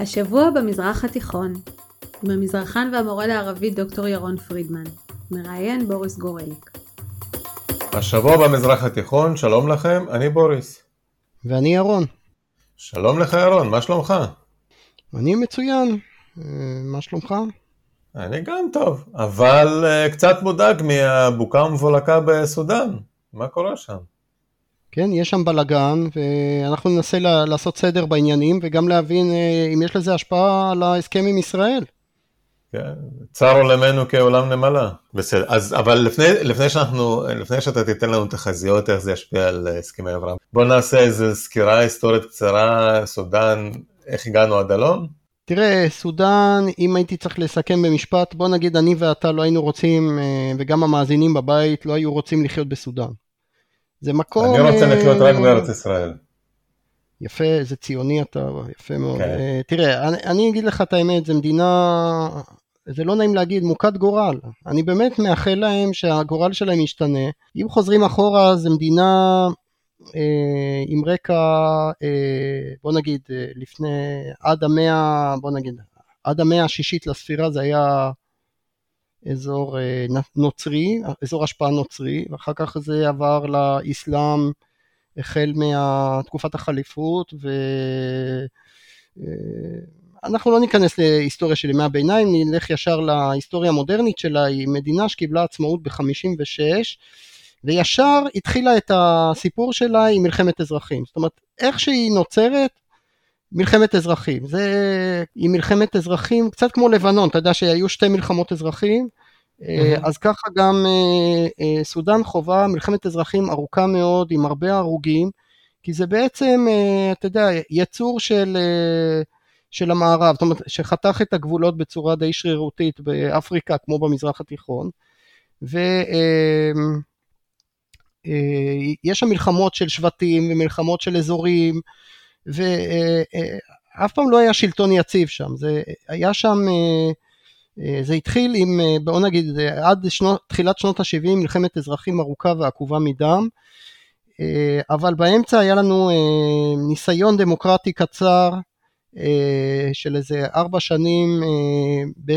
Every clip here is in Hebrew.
השבוע במזרח התיכון, עם המזרחן והמורה לערבית דוקטור ירון פרידמן, מראיין בוריס גורליק. השבוע במזרח התיכון, שלום לכם, אני בוריס. ואני ירון. שלום לך ירון, מה שלומך? אני מצוין, אה, מה שלומך? אני גם טוב, אבל uh, קצת מודאג מהבוקה ומבולקה בסודאן, מה קורה שם? כן, יש שם בלאגן, ואנחנו ננסה לעשות סדר בעניינים, וגם להבין uh, אם יש לזה השפעה על ההסכם עם ישראל. כן, צר עולמנו כעולם נמלה. בסדר, אז אבל לפני, לפני שאנחנו, לפני שאתה תיתן לנו תחזיות איך זה ישפיע על הסכמי אברהם, בוא נעשה איזו סקירה היסטורית קצרה, סודאן, איך הגענו עד הלום? תראה, סודאן, אם הייתי צריך לסכם במשפט, בוא נגיד אני ואתה לא היינו רוצים, אה, וגם המאזינים בבית לא היו רוצים לחיות בסודאן. זה מקום... אני רוצה לחיות רק בארץ ישראל. יפה, איזה ציוני אתה, יפה מאוד. Okay. כן. אה, תראה, אני, אני אגיד לך את האמת, זו מדינה, זה לא נעים להגיד, מוכת גורל. אני באמת מאחל להם שהגורל שלהם ישתנה. אם חוזרים אחורה, זו מדינה אה, עם רקע, אה, בוא נגיד, אה, לפני, עד המאה, בוא נגיד, עד המאה השישית לספירה זה היה אזור אה, נוצרי, אזור השפעה נוצרי, ואחר כך זה עבר לאסלאם. החל מתקופת החליפות ואנחנו אה, לא ניכנס להיסטוריה של ימי הביניים, נלך ישר להיסטוריה המודרנית שלה, היא מדינה שקיבלה עצמאות ב-56 וישר התחילה את הסיפור שלה עם מלחמת אזרחים, זאת אומרת איך שהיא נוצרת מלחמת אזרחים, זה היא מלחמת אזרחים קצת כמו לבנון, אתה יודע שהיו שתי מלחמות אזרחים אז ככה גם אה, אה, סודאן חווה מלחמת אזרחים ארוכה מאוד עם הרבה הרוגים, כי זה בעצם, אה, אתה יודע, יצור של, של המערב, זאת אומרת, שחתך את הגבולות בצורה די שרירותית באפריקה כמו במזרח התיכון, ויש שם מלחמות של שבטים ומלחמות של אזורים, ואף פעם לא היה שלטון יציב שם, זה היה שם אה, זה התחיל עם, אה, בוא נגיד, עד שנות, תחילת שנות ה-70 מלחמת אזרחים ארוכה ועקובה מדם, אה, אבל באמצע היה לנו ניסיון דמוקרטי קצר של איזה ארבע שנים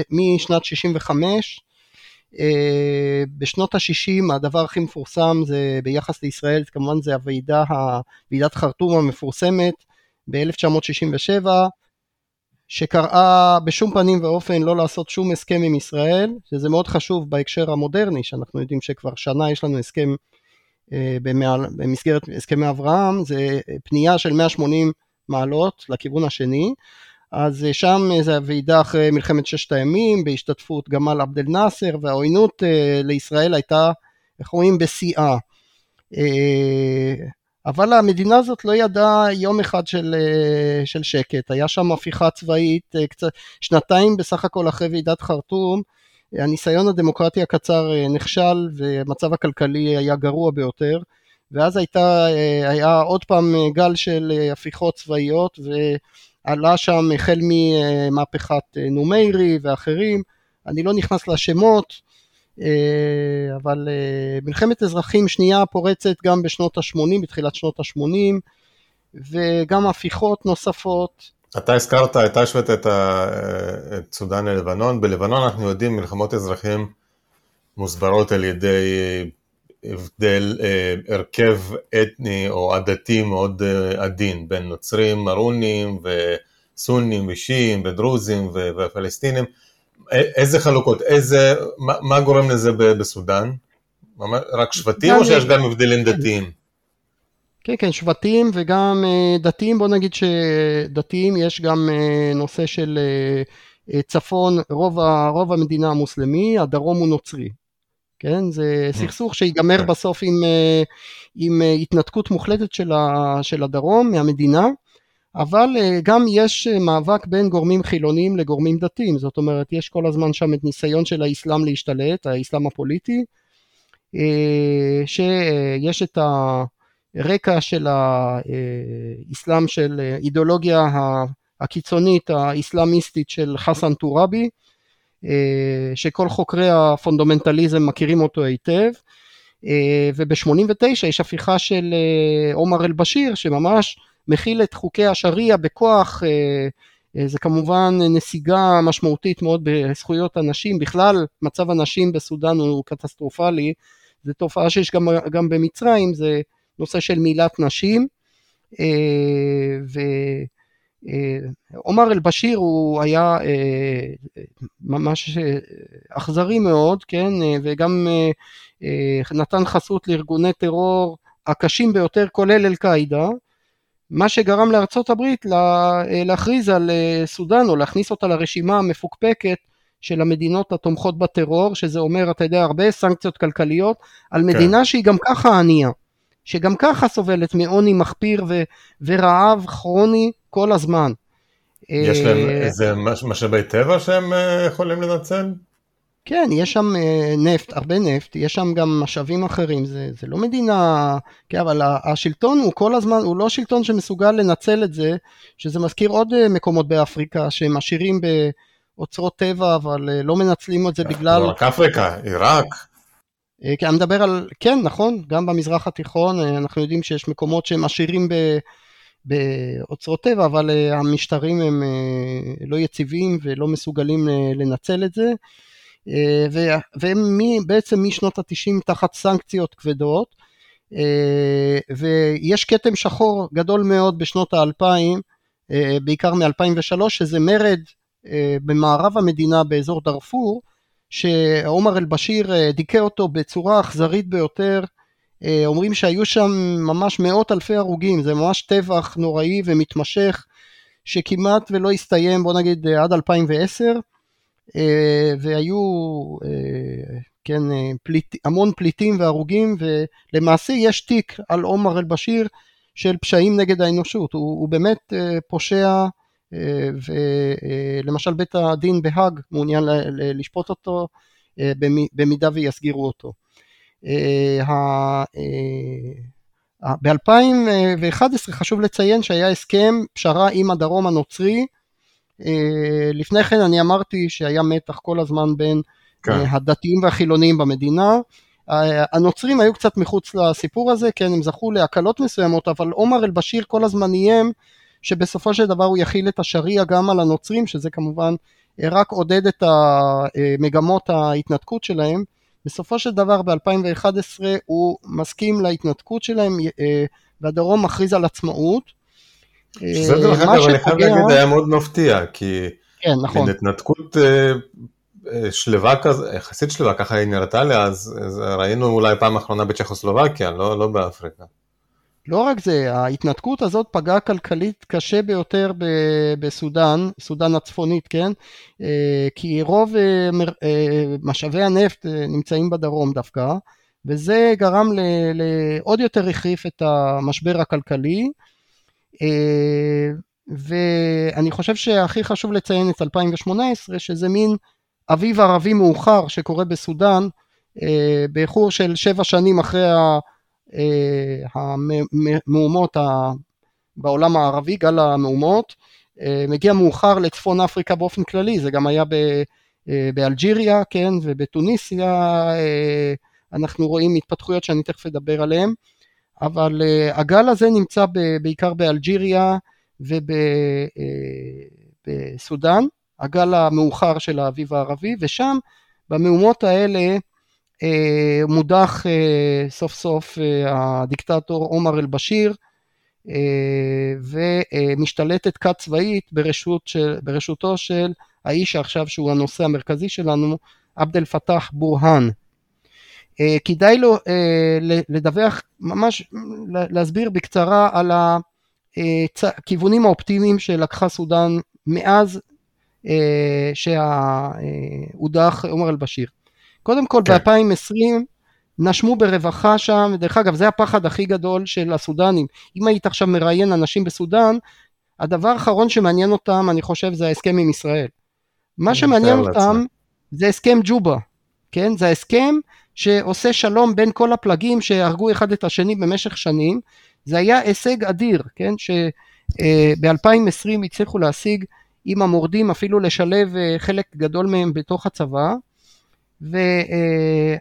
משנת 65. בשנות ה-60 הדבר הכי מפורסם זה ביחס לישראל, כמובן זה הוועידה, ועידת חרטום המפורסמת ב-1967, שקראה בשום פנים ואופן לא לעשות שום הסכם עם ישראל, שזה מאוד חשוב בהקשר המודרני, שאנחנו יודעים שכבר שנה יש לנו הסכם אה, במסגרת הסכמי אברהם, זה פנייה של 180 מעלות לכיוון השני, אז אה, שם זה הוועידה אחרי מלחמת ששת הימים, בהשתתפות גמל עבד אל נאסר, והעוינות אה, לישראל הייתה, איך רואים, בשיאה. אבל המדינה הזאת לא ידעה יום אחד של, אה, של שקט, היה שם הפיכה צבאית, אה, קצת, שנתיים בסך הכל אחרי ועידת חרטום, הניסיון הדמוקרטי הקצר אה, נכשל והמצב הכלכלי היה גרוע ביותר, ואז הייתה, היה עוד פעם גל של הפיכות צבאיות ועלה שם החל ממהפכת נומיירי ואחרים, אני לא נכנס לשמות, אה, אבל אה, מלחמת אזרחים שנייה פורצת גם בשנות ה-80, בתחילת שנות ה-80, וגם הפיכות נוספות. אתה הזכרת, אתה השווית את, את סודאן ללבנון, בלבנון אנחנו יודעים מלחמות אזרחים מוסברות על ידי הבדל, אה, הרכב אתני או עדתי מאוד עדין בין נוצרים, מרונים וסונים ושיעים ודרוזים ופלסטינים. איזה חלוקות, איזה, מה, מה גורם לזה בסודאן? רק שבטים או שיש גם הבדלים דתיים? כן, כן, שבטים וגם אה, דתיים, בוא נגיד שדתיים יש גם אה, נושא של אה, צפון, רוב, רוב המדינה המוסלמי, הדרום הוא נוצרי. כן, זה סכסוך שיגמר כן. בסוף עם, עם התנתקות מוחלטת של, ה, של הדרום מהמדינה. אבל אה, גם יש אה, מאבק בין גורמים חילוניים לגורמים דתיים, זאת אומרת יש כל הזמן שם את ניסיון של האסלאם להשתלט, האסלאם הפוליטי, אה, שיש את הרקע של האסלאם של אידיאולוגיה הקיצונית האסלאמיסטית של חסן טוראבי, שכל חוקרי הפונדומנטליזם מכירים אותו היטב, וב-89 יש הפיכה של עומר אל-בשיר שממש מחיל את חוקי השריעה בכוח, אה, זה כמובן נסיגה משמעותית מאוד בזכויות הנשים, בכלל מצב הנשים בסודאן הוא קטסטרופלי, זו תופעה שיש גם, גם במצרים, זה נושא של מילת נשים, ועומר אל-בשיר הוא היה ממש אכזרי מאוד, כן, וגם נתן חסות לארגוני טרור הקשים ביותר כולל אל-קאעידה, מה שגרם לארצות הברית לה, להכריז על אה, סודאן או להכניס אותה לרשימה המפוקפקת של המדינות התומכות בטרור, שזה אומר, אתה יודע, הרבה סנקציות כלכליות על מדינה כן. שהיא גם ככה ענייה, שגם ככה סובלת מעוני מחפיר ו, ורעב כרוני כל הזמן. יש להם אה, איזה משאבי טבע שהם אה, יכולים לנצל? כן, יש שם אה, נפט, הרבה נפט, יש שם גם משאבים אחרים, זה, זה לא מדינה, כן, אבל השלטון הוא כל הזמן, הוא לא שלטון שמסוגל לנצל את זה, שזה מזכיר עוד אה, מקומות באפריקה שהם עשירים באוצרות טבע, אבל אה, לא מנצלים את זה בגלל... לא רק אפריקה, עיראק. כן, אני מדבר על, כן, נכון, גם במזרח התיכון, אנחנו יודעים שיש מקומות שהם עשירים ב... באוצרות טבע, אבל המשטרים הם לא יציבים ולא מסוגלים לנצל את זה. אה, והם בעצם משנות התשעים תחת סנקציות כבדות, אה, ויש כתם שחור גדול מאוד בשנות האלפיים, אה, בעיקר מ-2003, שזה מרד במערב המדינה באזור דארפור, שעומר אל-בשיר דיכא אותו בצורה אכזרית ביותר, אומרים שהיו שם ממש מאות אלפי הרוגים, זה ממש טבח נוראי ומתמשך, שכמעט ולא הסתיים, בוא נגיד עד 2010, אה, והיו אה, כן, אה, פליט, המון פליטים והרוגים, ולמעשה יש תיק על עומר אל-בשיר של פשעים נגד האנושות, הוא, הוא באמת פושע, ולמשל בית הדין בהאג מעוניין לשפוט אותו במידה ויסגירו אותו. ב-2011 חשוב לציין שהיה הסכם פשרה עם הדרום הנוצרי, אה, לפני כן אני אמרתי שהיה מתח כל הזמן בין כן. אה, הדתיים והחילוניים במדינה. אה, הנוצרים היו קצת מחוץ לסיפור הזה, כן, הם זכו להקלות מסוימות, אבל עומר אל-בשיר כל הזמן איים שבסופו של דבר הוא יכיל את השריעה גם על הנוצרים, שזה כמובן רק עודד את מגמות ההתנתקות שלהם. בסופו של דבר ב-2011 הוא מסכים להתנתקות שלהם והדרום מכריז על עצמאות. שזה דרך אגב, אני חייב להגיד, היה מאוד מפתיע, כי כן, נכון. התנתקות אה, אה, שלווה כזה, יחסית שלווה, ככה היא נראתה לי, אז, ראינו אולי פעם אחרונה בצ'כוסלובקיה, לא, לא באפריקה. לא רק זה, ההתנתקות הזאת פגעה כלכלית קשה ביותר בסודאן, סודאן הצפונית, כן? אה, כי רוב משאבי הנפט נמצאים בדרום דווקא, וזה גרם לעוד יותר החריף את המשבר הכלכלי. אה, ואני חושב שהכי חשוב לציין את 2018 שזה מין אביב ערבי מאוחר שקורה בסודאן אה, באיחור של שבע שנים אחרי אה, המהומות בעולם הערבי, גל המהומות, מגיע מאוחר לצפון אפריקה באופן כללי, זה גם היה באלג'יריה, כן, ובטוניסיה אנחנו רואים התפתחויות שאני תכף אדבר עליהן. אבל uh, הגל הזה נמצא בעיקר באלג'יריה ובסודאן, uh, הגל המאוחר של האביב הערבי, ושם במהומות האלה uh, מודח סוף סוף הדיקטטור עומר אל-בשיר, ומשתלטת כת צבאית ברשות של, ברשותו של האיש שעכשיו שהוא הנושא המרכזי שלנו, עבד אל פתאח בורהאן. אה, כדאי לו אה, לדווח, ממש להסביר בקצרה על הכיוונים האופטימיים שלקחה סודאן מאז אה, שהודח עומר אל-בשיר. קודם כל כן. ב-2020 נשמו ברווחה שם, דרך אגב זה הפחד הכי גדול של הסודנים. אם היית עכשיו מראיין אנשים בסודאן, הדבר האחרון שמעניין אותם אני חושב זה ההסכם עם ישראל. מה שמעניין אותם זה הסכם ג'ובה, כן? זה ההסכם שעושה שלום בין כל הפלגים שהרגו אחד את השני במשך שנים. זה היה הישג אדיר, כן? שב-2020 אה, הצליחו להשיג עם המורדים אפילו לשלב אה, חלק גדול מהם בתוך הצבא. ו...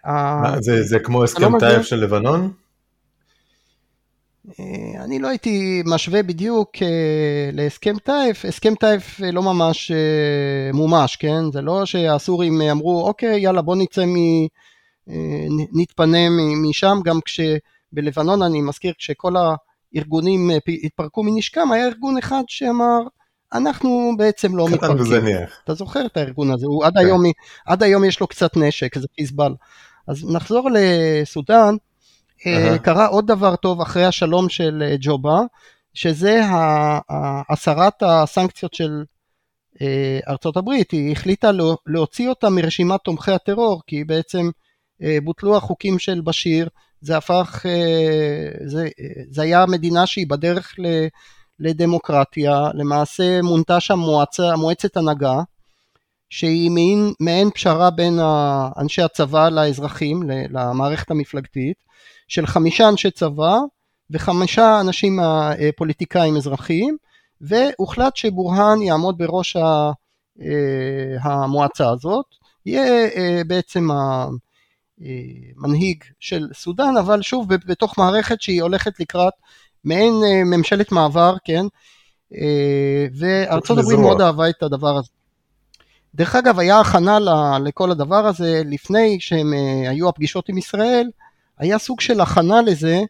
אה, זה, זה כמו הסכם טאיף של לבנון? אני לא הייתי משווה בדיוק להסכם טייף, הסכם טייף לא ממש מומש, כן? זה לא שהסורים אמרו, אוקיי, יאללה בוא נצא מ... נתפנה משם, גם כשבלבנון, אני מזכיר, כשכל הארגונים התפרקו מנשקם, היה ארגון אחד שאמר, אנחנו בעצם לא מתפרקים. אתה זוכר את הארגון הזה, הוא עד, כן. היום, עד היום יש לו קצת נשק, זה חיזבאללה. אז נחזור לסודאן, uh-huh. קרה עוד דבר טוב אחרי השלום של אה, ג'ובה, שזה הסרת הסנקציות של אה, ארצות הברית, היא החליטה להוציא אותה מרשימת תומכי הטרור, כי בעצם בוטלו החוקים של בשיר, זה הפך, זה, זה היה מדינה שהיא בדרך לדמוקרטיה, למעשה מונתה שם מועצה, מועצת הנהגה, שהיא מעין, מעין פשרה בין אנשי הצבא לאזרחים, למערכת המפלגתית, של חמישה אנשי צבא וחמישה אנשים אה, פוליטיקאים אזרחיים, והוחלט שבורהאן יעמוד בראש אה, המועצה הזאת, יהיה אה, בעצם המנהיג של סודאן, אבל שוב בתוך מערכת שהיא הולכת לקראת מעין ממשלת מעבר, כן, וארצות הברית מאוד אהבה את הדבר הזה. דרך אגב, היה הכנה לכל הדבר הזה לפני שהם אה, היו הפגישות עם ישראל, היה סוג של הכנה לזה,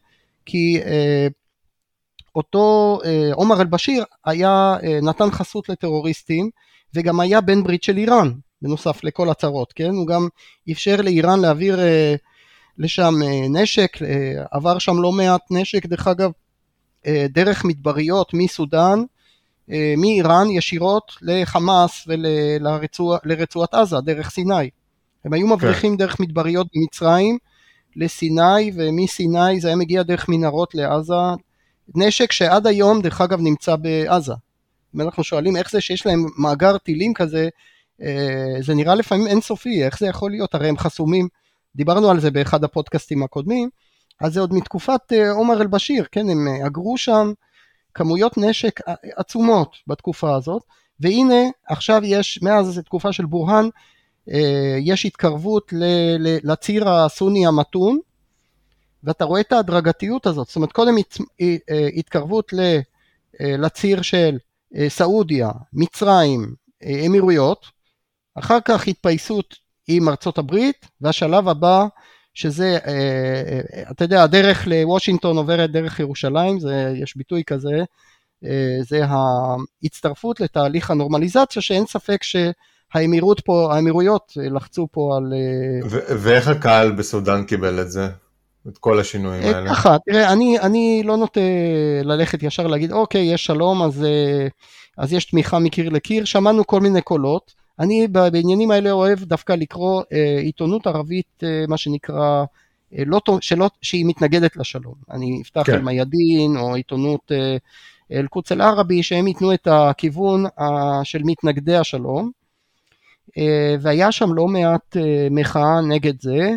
כי אה, אותו אה, עומר אל-בשיר היה, נתן חסות לטרוריסטים, וגם היה בן ברית של איראן, בנוסף לכל הצהרות, כן? הוא גם אפשר לאיראן להעביר לשם נשק, עבר שם לא מעט נשק, דרך אגב, דרך מדבריות מסודאן, אה, מאיראן ישירות לחמאס ולרצועת עזה דרך סיני. הם היו מבריחים כן. דרך מדבריות במצרים לסיני ומסיני זה היה מגיע דרך מנהרות לעזה. נשק שעד היום דרך אגב נמצא בעזה. אם אנחנו שואלים איך זה שיש להם מאגר טילים כזה, אה, זה נראה לפעמים אינסופי, איך זה יכול להיות? הרי הם חסומים, דיברנו על זה באחד הפודקאסטים הקודמים, אז זה עוד מתקופת אה, עומר אל-בשיר, כן, הם אגרו שם כמויות נשק עצומות בתקופה הזאת, והנה עכשיו יש, מאז תקופה של בורהאן, אה, יש התקרבות לציר הסוני המתון, ואתה רואה את ההדרגתיות הזאת, זאת אומרת קודם אה, התקרבות אה, לציר של סעודיה, מצרים, אמירויות, אחר כך התפייסות עם ארצות הברית, והשלב הבא שזה, אה, אה, אתה יודע, הדרך לוושינגטון עוברת דרך ירושלים, זה, יש ביטוי כזה, אה, זה ההצטרפות לתהליך הנורמליזציה, שאין ספק שהאמירות פה, האמירויות לחצו פה על... ואיך הקהל בסודאן קיבל את זה? את כל השינויים האלה? ככה, תראה, אני, אני לא נוטה ללכת ישר להגיד, אוקיי, יש שלום, אז, אז יש תמיכה מקיר לקיר, שמענו כל מיני קולות. אני בעניינים האלה אוהב דווקא לקרוא אה, עיתונות ערבית, אה, מה שנקרא, אה, לא, שלא, שהיא מתנגדת לשלום. אני אפתח כן. אל-מיאדין או עיתונות אל-קודס אל-ערבי, שהם ייתנו את הכיוון של מתנגדי השלום. והיה שם לא מעט אה, מחאה נגד זה,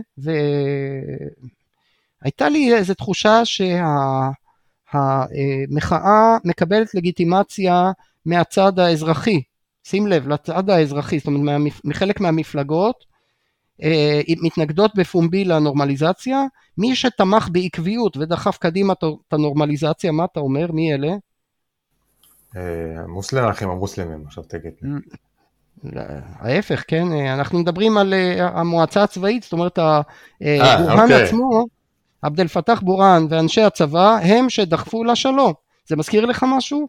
והייתה לי איזו תחושה שהמחאה מקבלת לגיטימציה מהצד האזרחי שים לב, לצד האזרחי, זאת אומרת מחלק מהמפלגות אה, מתנגדות בפומבי לנורמליזציה, מי שתמך בעקביות ודחף קדימה את הנורמליזציה, מה אתה אומר? מי אלה? אה, המוסלמים, האחים המוסלמים, עכשיו תגיד. ההפך, כן, אה, אנחנו מדברים על המועצה הצבאית, זאת אומרת, בורהאן אוקיי. עצמו, עבד אל פתח בורהאן ואנשי הצבא, הם שדחפו לשלום. זה מזכיר לך משהו?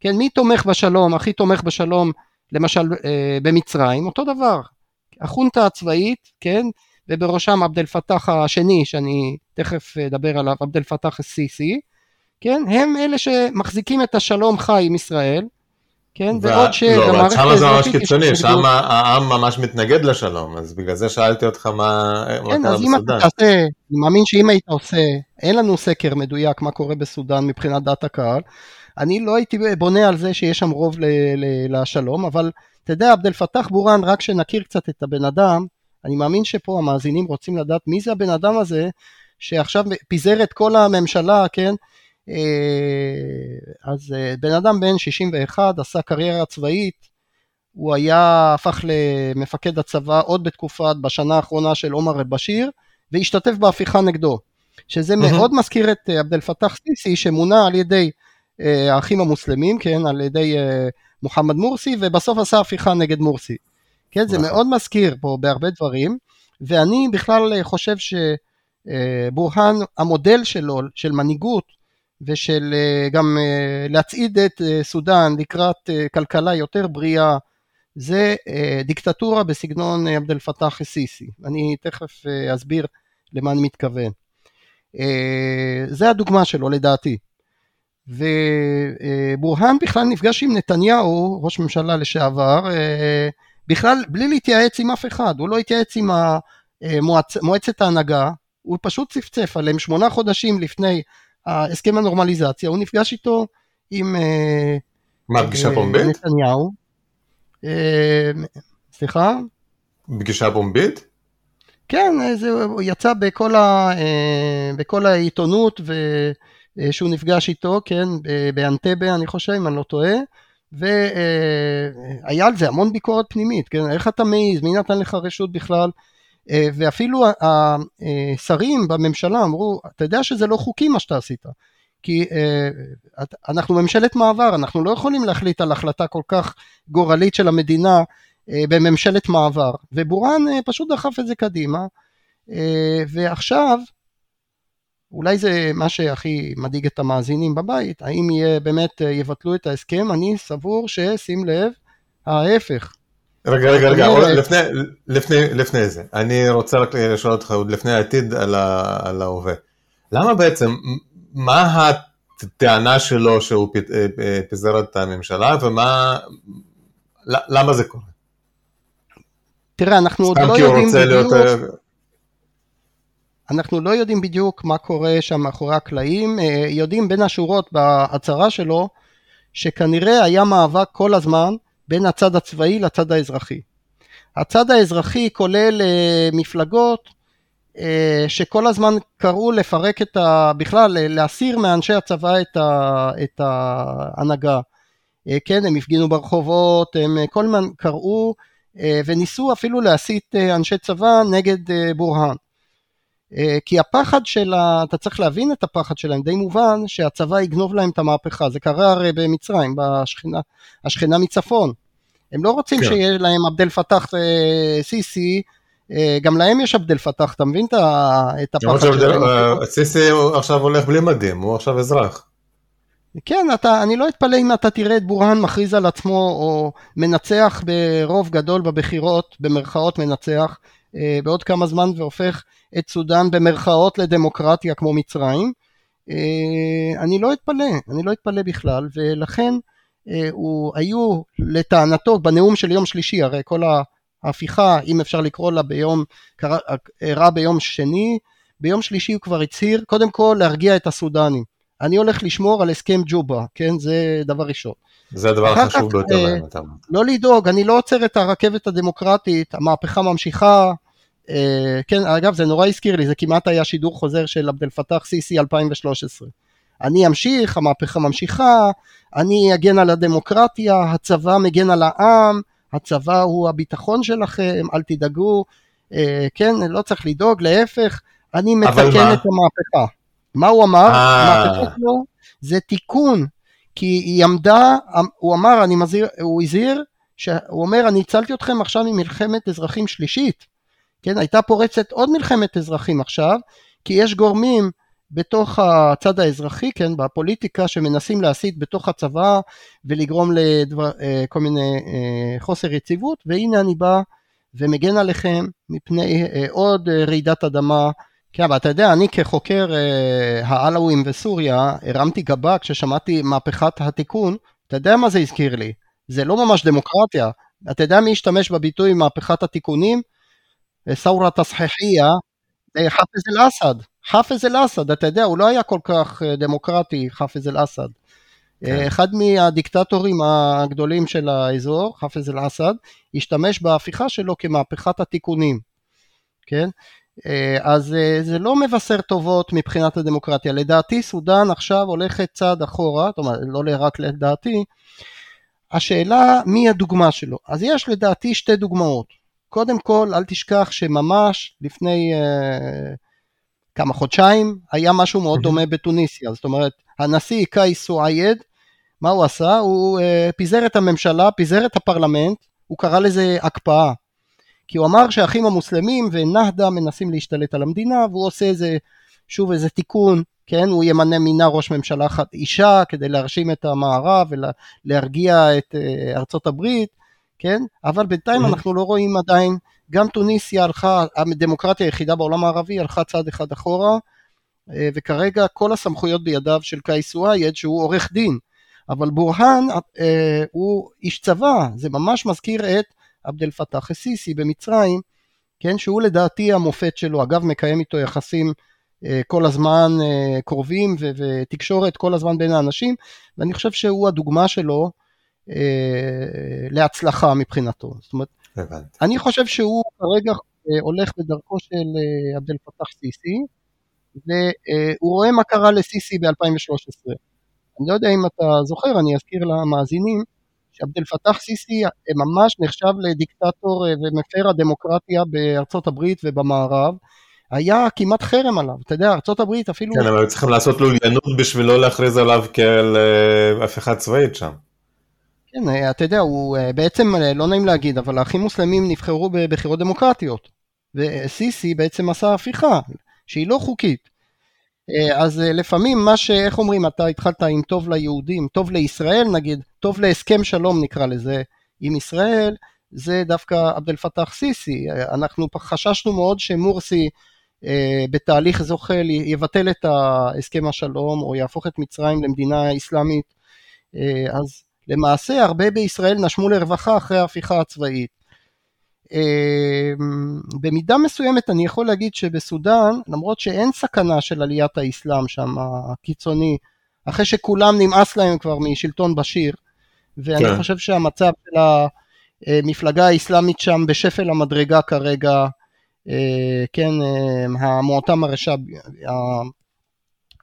כן, מי תומך בשלום, הכי תומך בשלום למשל אה, במצרים, אותו דבר. החונטה הצבאית, כן, ובראשם עבד אל פתח השני, שאני תכף אדבר עליו, עבד אל פתח א-סיסי, כן, הם אלה שמחזיקים את השלום חי עם ישראל, כן, ו... ועוד שבמערכת לא, אבל שם זה ממש קיצוני, שם העם ממש מתנגד לשלום, אז בגלל זה שאלתי אותך מה, כן, בסודאן. אם אתה תעשה, אני מאמין שאם היית עושה, אין לנו סקר מדויק מה קורה בסודאן מבחינת דעת הקהל, אני לא הייתי בונה על זה שיש שם רוב ל, ל, לשלום, אבל אתה יודע, עבד אל פתח בורן, רק שנכיר קצת את הבן אדם, אני מאמין שפה המאזינים רוצים לדעת מי זה הבן אדם הזה, שעכשיו פיזר את כל הממשלה, כן? אה, אז אה, בן אדם בן 61, עשה קריירה צבאית, הוא היה, הפך למפקד הצבא עוד בתקופה, בשנה האחרונה של עומר אל-בשיר, והשתתף בהפיכה נגדו. שזה מאוד מזכיר את עבד אל פתאח סיסי שמונה על ידי האחים המוסלמים, כן, על ידי מוחמד מורסי, ובסוף עשה הפיכה נגד מורסי. כן, זה. מאוד מזכיר פה בהרבה דברים, ואני בכלל חושב שבורהאן, המודל שלו, של מנהיגות, ושל גם להצעיד את סודאן לקראת כלכלה יותר בריאה, זה דיקטטורה בסגנון עבד אל פתאח א-סיסי. אני תכף אסביר למה אני מתכוון. זה הדוגמה שלו לדעתי. ובורהאן בכלל נפגש עם נתניהו, ראש ממשלה לשעבר, בכלל בלי להתייעץ עם אף אחד, הוא לא התייעץ עם המועצ... מועצת ההנהגה, הוא פשוט צפצף עליהם שמונה חודשים לפני הסכם הנורמליזציה, הוא נפגש איתו עם מה, פגישה פומבית? נתניהו. סליחה? פגישה פומבית? כן, זה יצא בכל, ה, בכל העיתונות ו... שהוא נפגש איתו, כן, באנטבה אני חושב, אם אני לא טועה, והיה על זה המון ביקורת פנימית, כן, איך אתה מעז, מי נתן לך רשות בכלל, ואפילו השרים בממשלה אמרו, אתה יודע שזה לא חוקי מה שאתה עשית, כי אנחנו ממשלת מעבר, אנחנו לא יכולים להחליט על החלטה כל כך גורלית של המדינה בממשלת מעבר, ובורן פשוט דחף את זה קדימה, ועכשיו אולי זה מה שהכי מדאיג את המאזינים בבית, האם יהיה, באמת אה, יבטלו את ההסכם, אני סבור ששים לב, ההפך. רגע, רגע, רגע, אומר... לפני, לפני, לפני זה, אני רוצה רק לשאול אותך עוד לפני העתיד על, ה, על ההווה. למה בעצם, מה הטענה שלו שהוא אה, אה, פיזר את הממשלה ומה, למה זה קורה? תראה, אנחנו עוד לא יודעים בדיוק... אנחנו לא יודעים בדיוק מה קורה שם מאחורי הקלעים, אה, יודעים בין השורות בהצהרה שלו שכנראה היה מאבק כל הזמן בין הצד הצבאי לצד האזרחי. הצד האזרחי כולל אה, מפלגות אה, שכל הזמן קראו לפרק את ה... בכלל להסיר מאנשי הצבא את, ה, את ההנהגה. כן, הם הפגינו ברחובות, הם כל הזמן קראו וניסו אפילו להסית אנשי צבא נגד בורהאן. אה, כי הפחד של ה... אתה צריך להבין את הפחד שלהם, די מובן שהצבא יגנוב להם את המהפכה, זה קרה הרי במצרים, בשכנה, השכנה מצפון. הם לא רוצים כן. שיהיה להם עבד אל פתח אה, סיסי, אה, גם להם יש עבד אל פתח, אתה מבין את הפחד שלהם? סיסי עכשיו הולך בלי מדים, הוא עכשיו אזרח. כן, אתה, אני לא אתפלא אם אתה תראה את בורהאן מכריז על עצמו או מנצח ברוב גדול בבחירות, במרכאות מנצח, בעוד כמה זמן והופך את סודאן במרכאות לדמוקרטיה כמו מצרים, אה, אני לא אתפלא, אני לא אתפלא בכלל, ולכן אה, הוא, היו לטענתו בנאום של יום שלישי, הרי כל ההפיכה, אם אפשר לקרוא לה ביום, אירע ביום שני, ביום שלישי הוא כבר הצהיר, קודם כל להרגיע את הסודנים. אני הולך לשמור על הסכם ג'ובה, כן? זה דבר ראשון. זה הדבר החשוב ביותר אה, להם, אתה לא לדאוג, אני לא עוצר את הרכבת הדמוקרטית, המהפכה ממשיכה, אה, כן, אגב, זה נורא הזכיר לי, זה כמעט היה שידור חוזר של עבד אל פתאח סיסי 2013. אני אמשיך, המהפכה ממשיכה, אני אגן על הדמוקרטיה, הצבא מגן על העם, הצבא הוא הביטחון שלכם, אל תדאגו, אה, כן, לא צריך לדאוג, להפך, אני מתקן את המהפכה. מה הוא אמר? המהפכה שלו זה תיקון, כי היא עמדה, הוא אמר, אני מזהיר, הוא הזהיר, הוא אומר, אני הצלתי אתכם עכשיו ממלחמת אזרחים שלישית. כן, הייתה פורצת עוד מלחמת אזרחים עכשיו, כי יש גורמים בתוך הצד האזרחי, כן, בפוליטיקה שמנסים להסית בתוך הצבא ולגרום לכל מיני אה, חוסר יציבות, והנה אני בא ומגן עליכם מפני אה, עוד רעידת אדמה. כן, אבל אתה יודע, אני כחוקר אה, העלאווים וסוריה, הרמתי גבה כששמעתי מהפכת התיקון, אתה יודע מה זה הזכיר לי? זה לא ממש דמוקרטיה. אתה יודע מי השתמש בביטוי מהפכת התיקונים? סאורה תסחיחיה, חאפז אל-אסד. חאפז אל-אסד, אתה יודע, הוא לא היה כל כך אה, דמוקרטי, חאפז אל-אסד. כן. אחד מהדיקטטורים הגדולים של האזור, חאפז אל-אסד, השתמש בהפיכה שלו כמהפכת התיקונים, כן? אה, אז אה, זה לא מבשר טובות מבחינת הדמוקרטיה. לדעתי סודאן עכשיו הולכת צעד אחורה, זאת אומרת, לא רק לדעתי, השאלה מי הדוגמה שלו. אז יש לדעתי שתי דוגמאות. קודם כל, אל תשכח שממש לפני uh, כמה חודשיים, היה משהו מאוד דומה בתוניסיה, זאת אומרת, הנשיא קאיס סועייד, מה הוא עשה? הוא uh, פיזר את הממשלה, פיזר את הפרלמנט, הוא קרא לזה הקפאה. כי הוא אמר שהאחים המוסלמים ונהדה מנסים להשתלט על המדינה, והוא עושה איזה, שוב איזה תיקון, כן, הוא ימנה מינה ראש ממשלה אחת אישה כדי להרשים את המערב ולהרגיע את uh, ארצות הברית, כן, אבל בינתיים אנחנו לא רואים עדיין, גם טוניסיה הלכה, הדמוקרטיה היחידה בעולם הערבי הלכה צעד אחד אחורה, אה, וכרגע כל הסמכויות בידיו של קייס וייד שהוא עורך דין, אבל בורהאן אה, הוא איש צבא, זה ממש מזכיר את עבד אל פתאח א-סיסי במצרים, כן, שהוא לדעתי המופת שלו, אגב מקיים איתו יחסים אה, כל הזמן קרובים ותקשורת כל הזמן בין האנשים, ואני חושב שהוא הדוגמה שלו להצלחה מבחינתו. זאת אומרת, הבנתי. אני חושב שהוא כרגע הולך בדרכו של עבד אל פתאח סיסי, והוא רואה מה קרה לסיסי ב-2013. אני לא יודע אם אתה זוכר, אני אזכיר למאזינים, שעבד אל פתאח סיסי ממש נחשב לדיקטטור אה, ומפר הדמוקרטיה בארצות הברית ובמערב. היה כמעט חרם עליו, אתה יודע, הברית אפילו... כן, אבל צריכים לעשות לוליינות בשביל לא להכריז עליו אה, הפיכה צבאית שם. כן, אה, אתה יודע, הוא בעצם, לא נעים להגיד, אבל האחים מוסלמים נבחרו בבחירות דמוקרטיות. וסיסי בעצם עשה הפיכה. שהיא לא חוקית. אה, אז אה, לפעמים מה ש... איך אומרים, אתה התחלת עם טוב ליהודים, טוב לישראל נגיד, טוב להסכם שלום נקרא לזה, עם ישראל, זה דווקא עבד אל פתאח סיסי. אה, אנחנו חששנו מאוד שמורסי בתהליך זוחל יבטל את הסכם השלום או יהפוך את מצרים למדינה אסלאמית. אז למעשה הרבה בישראל נשמו לרווחה אחרי ההפיכה הצבאית. אמ, במידה מסוימת אני יכול להגיד שבסודאן, למרות שאין סכנה של עליית האסלאם שם הקיצוני, אחרי שכולם נמאס להם כבר משלטון בשיר, ואני כן. חושב שהמצב של המפלגה האסלאמית שם בשפל המדרגה כרגע, אה, כן, אה, המועתם הרשע,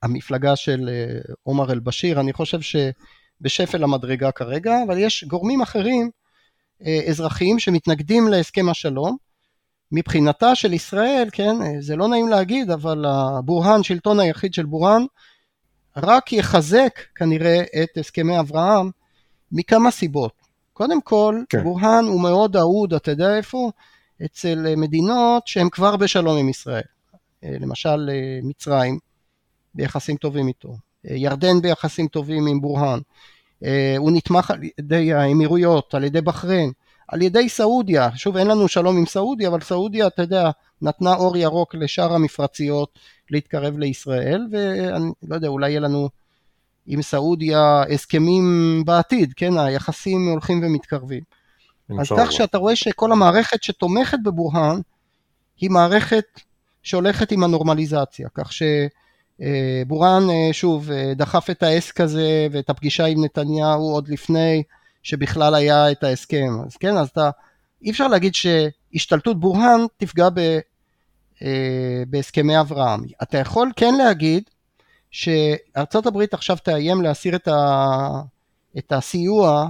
המפלגה של אה, עומר אל-בשיר, אני חושב שבשפל המדרגה כרגע, אבל יש גורמים אחרים אזרחיים שמתנגדים להסכם השלום. מבחינתה של ישראל, כן, אה, זה לא נעים להגיד, אבל הבורהאן, שלטון היחיד של בורהאן, רק יחזק כנראה את הסכמי אברהם מכמה סיבות. קודם כל, כן. בורהאן הוא מאוד אהוד, אתה יודע איפה? אצל מדינות שהן כבר בשלום עם ישראל. אה, למשל מצרים, ביחסים טובים איתו. ירדן ביחסים טובים עם בורהאן. אה, הוא נתמך על ידי האמירויות, על ידי בחריין, על ידי סעודיה, שוב אין לנו שלום עם סעודיה, אבל סעודיה אתה יודע נתנה אור ירוק לשאר המפרציות להתקרב לישראל, ואני לא יודע אולי יהיה לנו עם סעודיה הסכמים בעתיד, כן? היחסים הולכים ומתקרבים. אז כך שאתה רואה שכל המערכת שתומכת בבורהאן היא מערכת שהולכת עם הנורמליזציה, כך ש... אה, בורן אה, שוב אה, דחף את העסק הזה ואת הפגישה עם נתניהו עוד לפני שבכלל היה את ההסכם. אז כן אז אתה אי אפשר להגיד שהשתלטות בורהאן תפגע ב, בהסכמי אברהם. אתה יכול כן להגיד שארצות הברית עכשיו תאיים להסיר את, ה, את הסיוע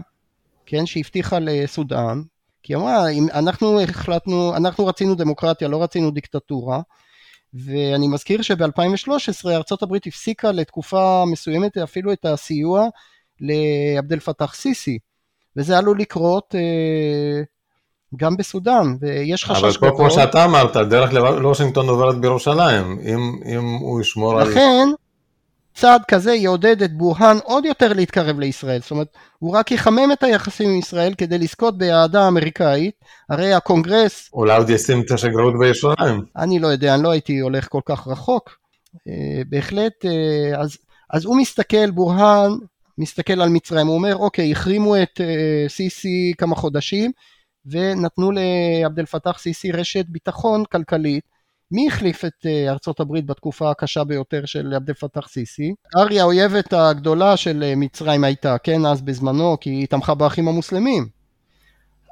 כן שהבטיחה לסודאן כי אמרה אם אנחנו החלטנו אנחנו רצינו דמוקרטיה לא רצינו דיקטטורה ואני מזכיר שב-2013 ארה"ב הפסיקה לתקופה מסוימת אפילו את הסיוע לעבד אל פתאח סיסי, וזה עלול לקרות אה, גם בסודאן, ויש חשש גדול. אבל פה כמו שאתה אמרת, דרך לוושינגטון עוברת בירושלים, אם, אם הוא ישמור לכן, על... לכן, צעד כזה יעודד את בורהאן עוד יותר להתקרב לישראל, זאת אומרת הוא רק יחמם את היחסים עם ישראל כדי לזכות באהדה האמריקאית, הרי הקונגרס... אולי עוד ישים את השגרירות בירושלים. אני לא יודע, אני לא הייתי הולך כל כך רחוק, אה, בהחלט, אה, אז, אז הוא מסתכל, בורהאן מסתכל על מצרים, הוא אומר אוקיי, החרימו את אה, סיסי כמה חודשים ונתנו לעבד אל פתאח סיסי רשת ביטחון כלכלית מי החליף את אה, ארצות הברית בתקופה הקשה ביותר של עבד אל-פתח סיסי? אריה האויבת הגדולה של אה, מצרים הייתה, כן, אז בזמנו, כי היא תמכה באחים המוסלמים.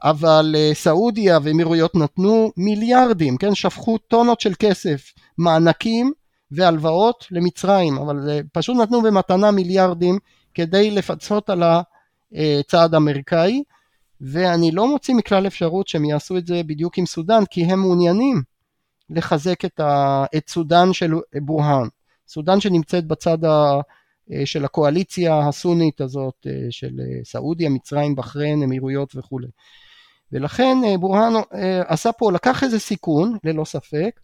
אבל אה, סעודיה ואמירויות נתנו מיליארדים, כן, שפכו טונות של כסף, מענקים והלוואות למצרים, אבל פשוט נתנו במתנה מיליארדים כדי לפצות על הצעד האמריקאי, ואני לא מוציא מכלל אפשרות שהם יעשו את זה בדיוק עם סודאן, כי הם מעוניינים לחזק את, ה, את סודאן של בורהאן. סודאן שנמצאת בצד ה, של הקואליציה הסונית הזאת של סעודיה, מצרים, בחריין, אמירויות וכולי. ולכן בורהאן עשה פה, לקח איזה סיכון, ללא ספק,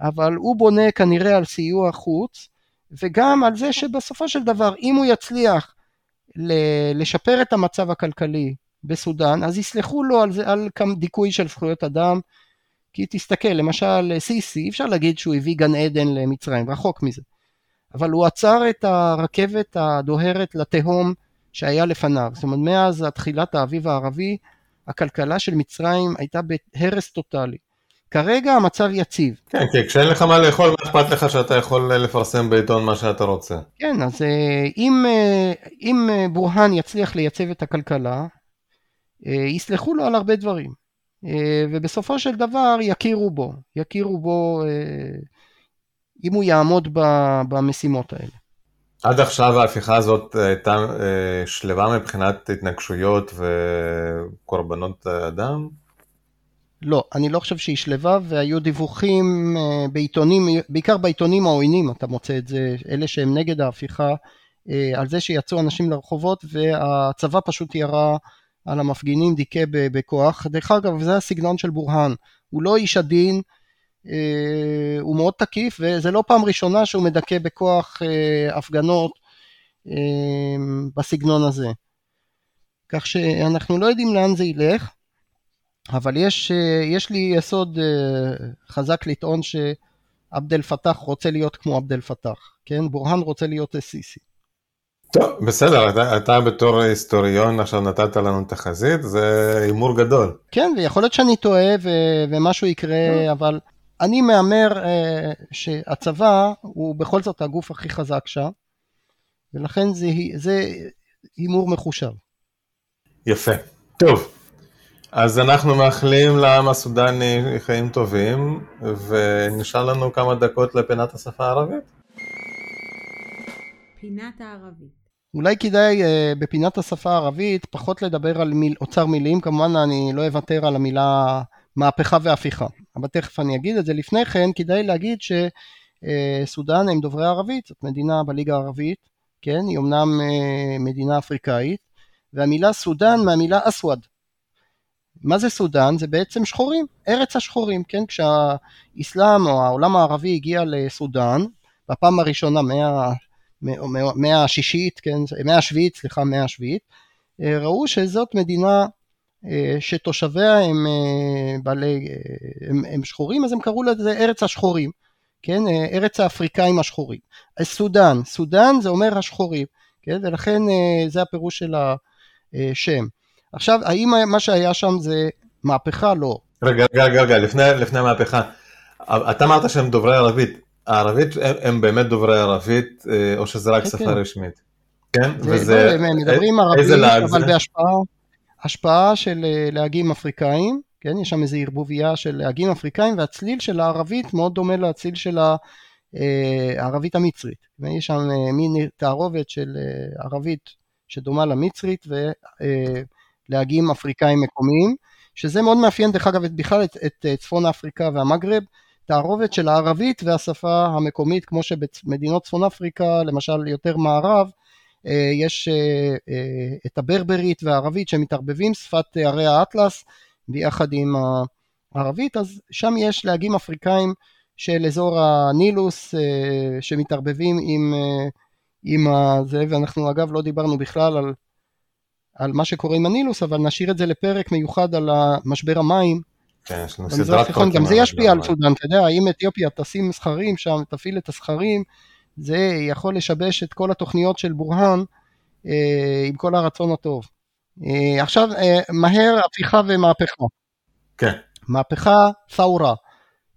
אבל הוא בונה כנראה על סיוע חוץ, וגם על זה שבסופו של דבר, אם הוא יצליח לשפר את המצב הכלכלי בסודאן, אז יסלחו לו על, זה, על דיכוי של זכויות אדם, כי תסתכל, למשל סיסי, אי אפשר להגיד שהוא הביא גן עדן למצרים, רחוק מזה. אבל הוא עצר את הרכבת הדוהרת לתהום שהיה לפניו. זאת אומרת, מאז תחילת האביב הערבי, הכלכלה של מצרים הייתה בהרס טוטאלי. כרגע המצב יציב. כן, כי כשאין לך מה לאכול, מה אכפת לך שאתה יכול לפרסם בעיתון מה שאתה רוצה? כן, אז אה, אם, אה, אם אה, בורהאן יצליח לייצב את הכלכלה, יסלחו לו על הרבה דברים. ובסופו של דבר יכירו בו, יכירו בו אם הוא יעמוד במשימות האלה. עד עכשיו ההפיכה הזאת הייתה שלווה מבחינת התנגשויות וקורבנות אדם? לא, אני לא חושב שהיא שלווה והיו דיווחים אה, בעיתונים, בעיקר בעיתונים העוינים אתה מוצא את זה, אלה שהם נגד ההפיכה, אה, על זה שיצאו אנשים לרחובות והצבא פשוט ירה על המפגינים, דיכא בכוח. דרך אגב, זה הסגנון של בורהאן, הוא לא איש עדין, אה, הוא מאוד תקיף וזה לא פעם ראשונה שהוא מדכא בכוח הפגנות בסגנון הזה. כך שאנחנו לא יודעים לאן זה ילך. אבל יש, אה, יש לי יסוד אה, חזק לטעון שעבד אל פתח רוצה להיות כמו עבד אל פתח, כן? בורהאן רוצה להיות סיסי. טוב, בסדר, אתה, אתה בתור היסטוריון עכשיו נתת לנו תחזית, זה הימור גדול. כן, ויכול להיות שאני טועה ו- ומשהו יקרה, no. אבל אני מהמר uh, שהצבא הוא בכל זאת הגוף הכי חזק שם, ולכן זה, זה הימור מחושב. יפה. טוב, אז אנחנו מאחלים לעם הסודני חיים טובים, ונשאר לנו כמה דקות לפינת השפה הערבית. פינת הערבית. אולי כדאי uh, בפינת השפה הערבית פחות לדבר על מיל, אוצר מילים, כמובן אני לא אוותר על המילה מהפכה והפיכה, אבל תכף אני אגיד את זה. לפני כן כדאי להגיד שסודאן uh, הם דוברי ערבית, זאת מדינה בליגה הערבית, כן, היא אמנם uh, מדינה אפריקאית, והמילה סודאן מהמילה אסווד, מה זה סודאן? זה בעצם שחורים, ארץ השחורים, כן? כשהאסלאם או העולם הערבי הגיע לסודאן, בפעם הראשונה מאה, מאה השישית, כן? מאה השביעית, סליחה, מאה השביעית, אה, ראו שזאת מדינה אה, שתושביה הם אה, בעלי, הם, הם שחורים, אז הם קראו לזה ארץ השחורים, כן? ארץ האפריקאים השחורים. סודאן, סודאן זה אומר השחורים, כן? ולכן זה הפירוש של השם. עכשיו, האם מה שהיה שם זה מהפכה? לא. רגע, רגע, רגע, לפני, לפני המהפכה. אתה אמרת שהם דוברי ערבית. הערבית, הם, באמת דוברי ערבית, אה, או שזה רק כן, שפה כן. רשמית? כן? זה, וזה... לא, הם מדברים ערבית, אבל זה? בהשפעה השפעה של אה, להגים אפריקאים, כן? יש שם איזו ערבוביה של להגים אפריקאים, והצליל של הערבית מאוד דומה לצליל של אה, הערבית המצרית. יש שם מין תערובת של ערבית שדומה למצרית, ו... להגים אפריקאים מקומיים, שזה מאוד מאפיין דרך אגב בכלל את, את צפון אפריקה והמגרב, תערובת של הערבית והשפה המקומית, כמו שבמדינות צפון אפריקה, למשל יותר מערב, אה, יש אה, אה, את הברברית והערבית שמתערבבים, שפת ערי האטלס ביחד עם הערבית, אז שם יש להגים אפריקאים של אזור הנילוס שמתערבבים עם, עם זה, ואנחנו אגב לא דיברנו בכלל על על מה שקורה עם הנילוס, אבל נשאיר את זה לפרק מיוחד על משבר המים. כן, יש לנו סדרת פרקים. גם זה ישפיע על סודאן, אתה יודע, אם אתיופיה תשים סכרים שם, תפעיל את הסכרים, זה יכול לשבש את כל התוכניות של בורהאן אה, עם כל הרצון הטוב. אה, עכשיו, אה, מהר הפיכה ומהפכה. כן. מהפכה ת'אורה,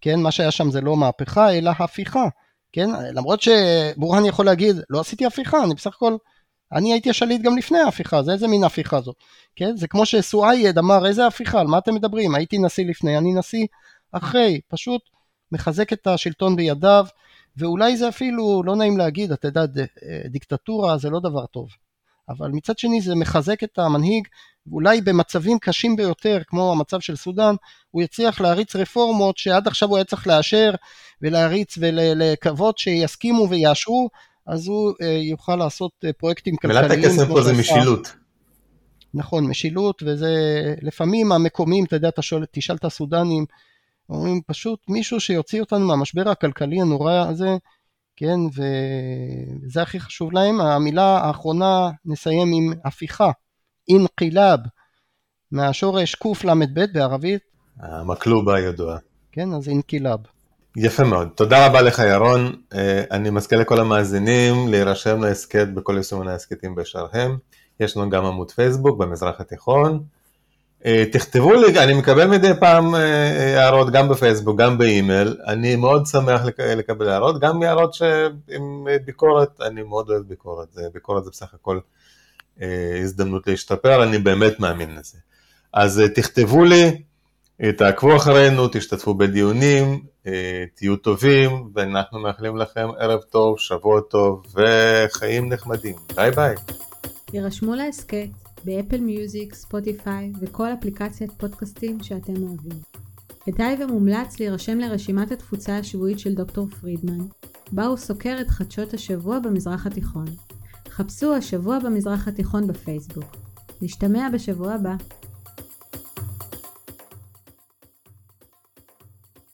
כן, מה שהיה שם זה לא מהפכה, אלא הפיכה, כן, למרות שבורהאן יכול להגיד, לא עשיתי הפיכה, אני בסך הכל אני הייתי השליט גם לפני ההפיכה, זה איזה מין הפיכה זאת, כן? זה כמו שסואייד אמר, איזה הפיכה, על מה אתם מדברים? הייתי נשיא לפני, אני נשיא אחרי, פשוט מחזק את השלטון בידיו, ואולי זה אפילו, לא נעים להגיד, אתה יודע, דיקטטורה זה לא דבר טוב, אבל מצד שני זה מחזק את המנהיג, ואולי במצבים קשים ביותר, כמו המצב של סודאן, הוא יצליח להריץ רפורמות שעד עכשיו הוא היה צריך לאשר ולהריץ ולקוות שיסכימו ויאשרו, אז הוא אה, יוכל לעשות אה, פרויקטים כלכליים. מילת הקסם פה זה משילות. נכון, משילות, וזה לפעמים המקומיים, אתה יודע, אתה שואל, תשאל את הסודנים, אומרים פשוט מישהו שיוציא אותנו מהמשבר הכלכלי הנורא הזה, כן, וזה הכי חשוב להם. המילה האחרונה, נסיים עם הפיכה, אינקילאב, מהשורש קל"ב בערבית. המקלובה הידועה. כן, אז אינקילאב. יפה מאוד. תודה רבה לך ירון. אה, אני מזכיר לכל המאזינים להירשם להסכת בכל יישומי ההסכתים באשר הם. יש לנו גם עמוד פייסבוק במזרח התיכון. אה, תכתבו לי, אני מקבל מדי פעם אה, הערות גם בפייסבוק, גם באימייל, אני מאוד שמח לקבל הערות, גם הערות עם ביקורת, אני מאוד אוהב ביקורת, ביקורת זה בסך הכל הזדמנות להשתפר, אני באמת מאמין לזה. אז תכתבו לי, תעקבו אחרינו, תשתתפו בדיונים, תהיו טובים, ואנחנו מאחלים לכם ערב טוב, שבוע טוב וחיים נחמדים. ביי ביי. יירשמו להסכת באפל מיוזיק, ספוטיפיי וכל אפליקציית פודקאסטים שאתם אוהבים. כדאי ומומלץ להירשם לרשימת התפוצה השבועית של דוקטור פרידמן, בה הוא סוקר את חדשות השבוע במזרח התיכון. חפשו השבוע במזרח התיכון בפייסבוק. נשתמע בשבוע הבא.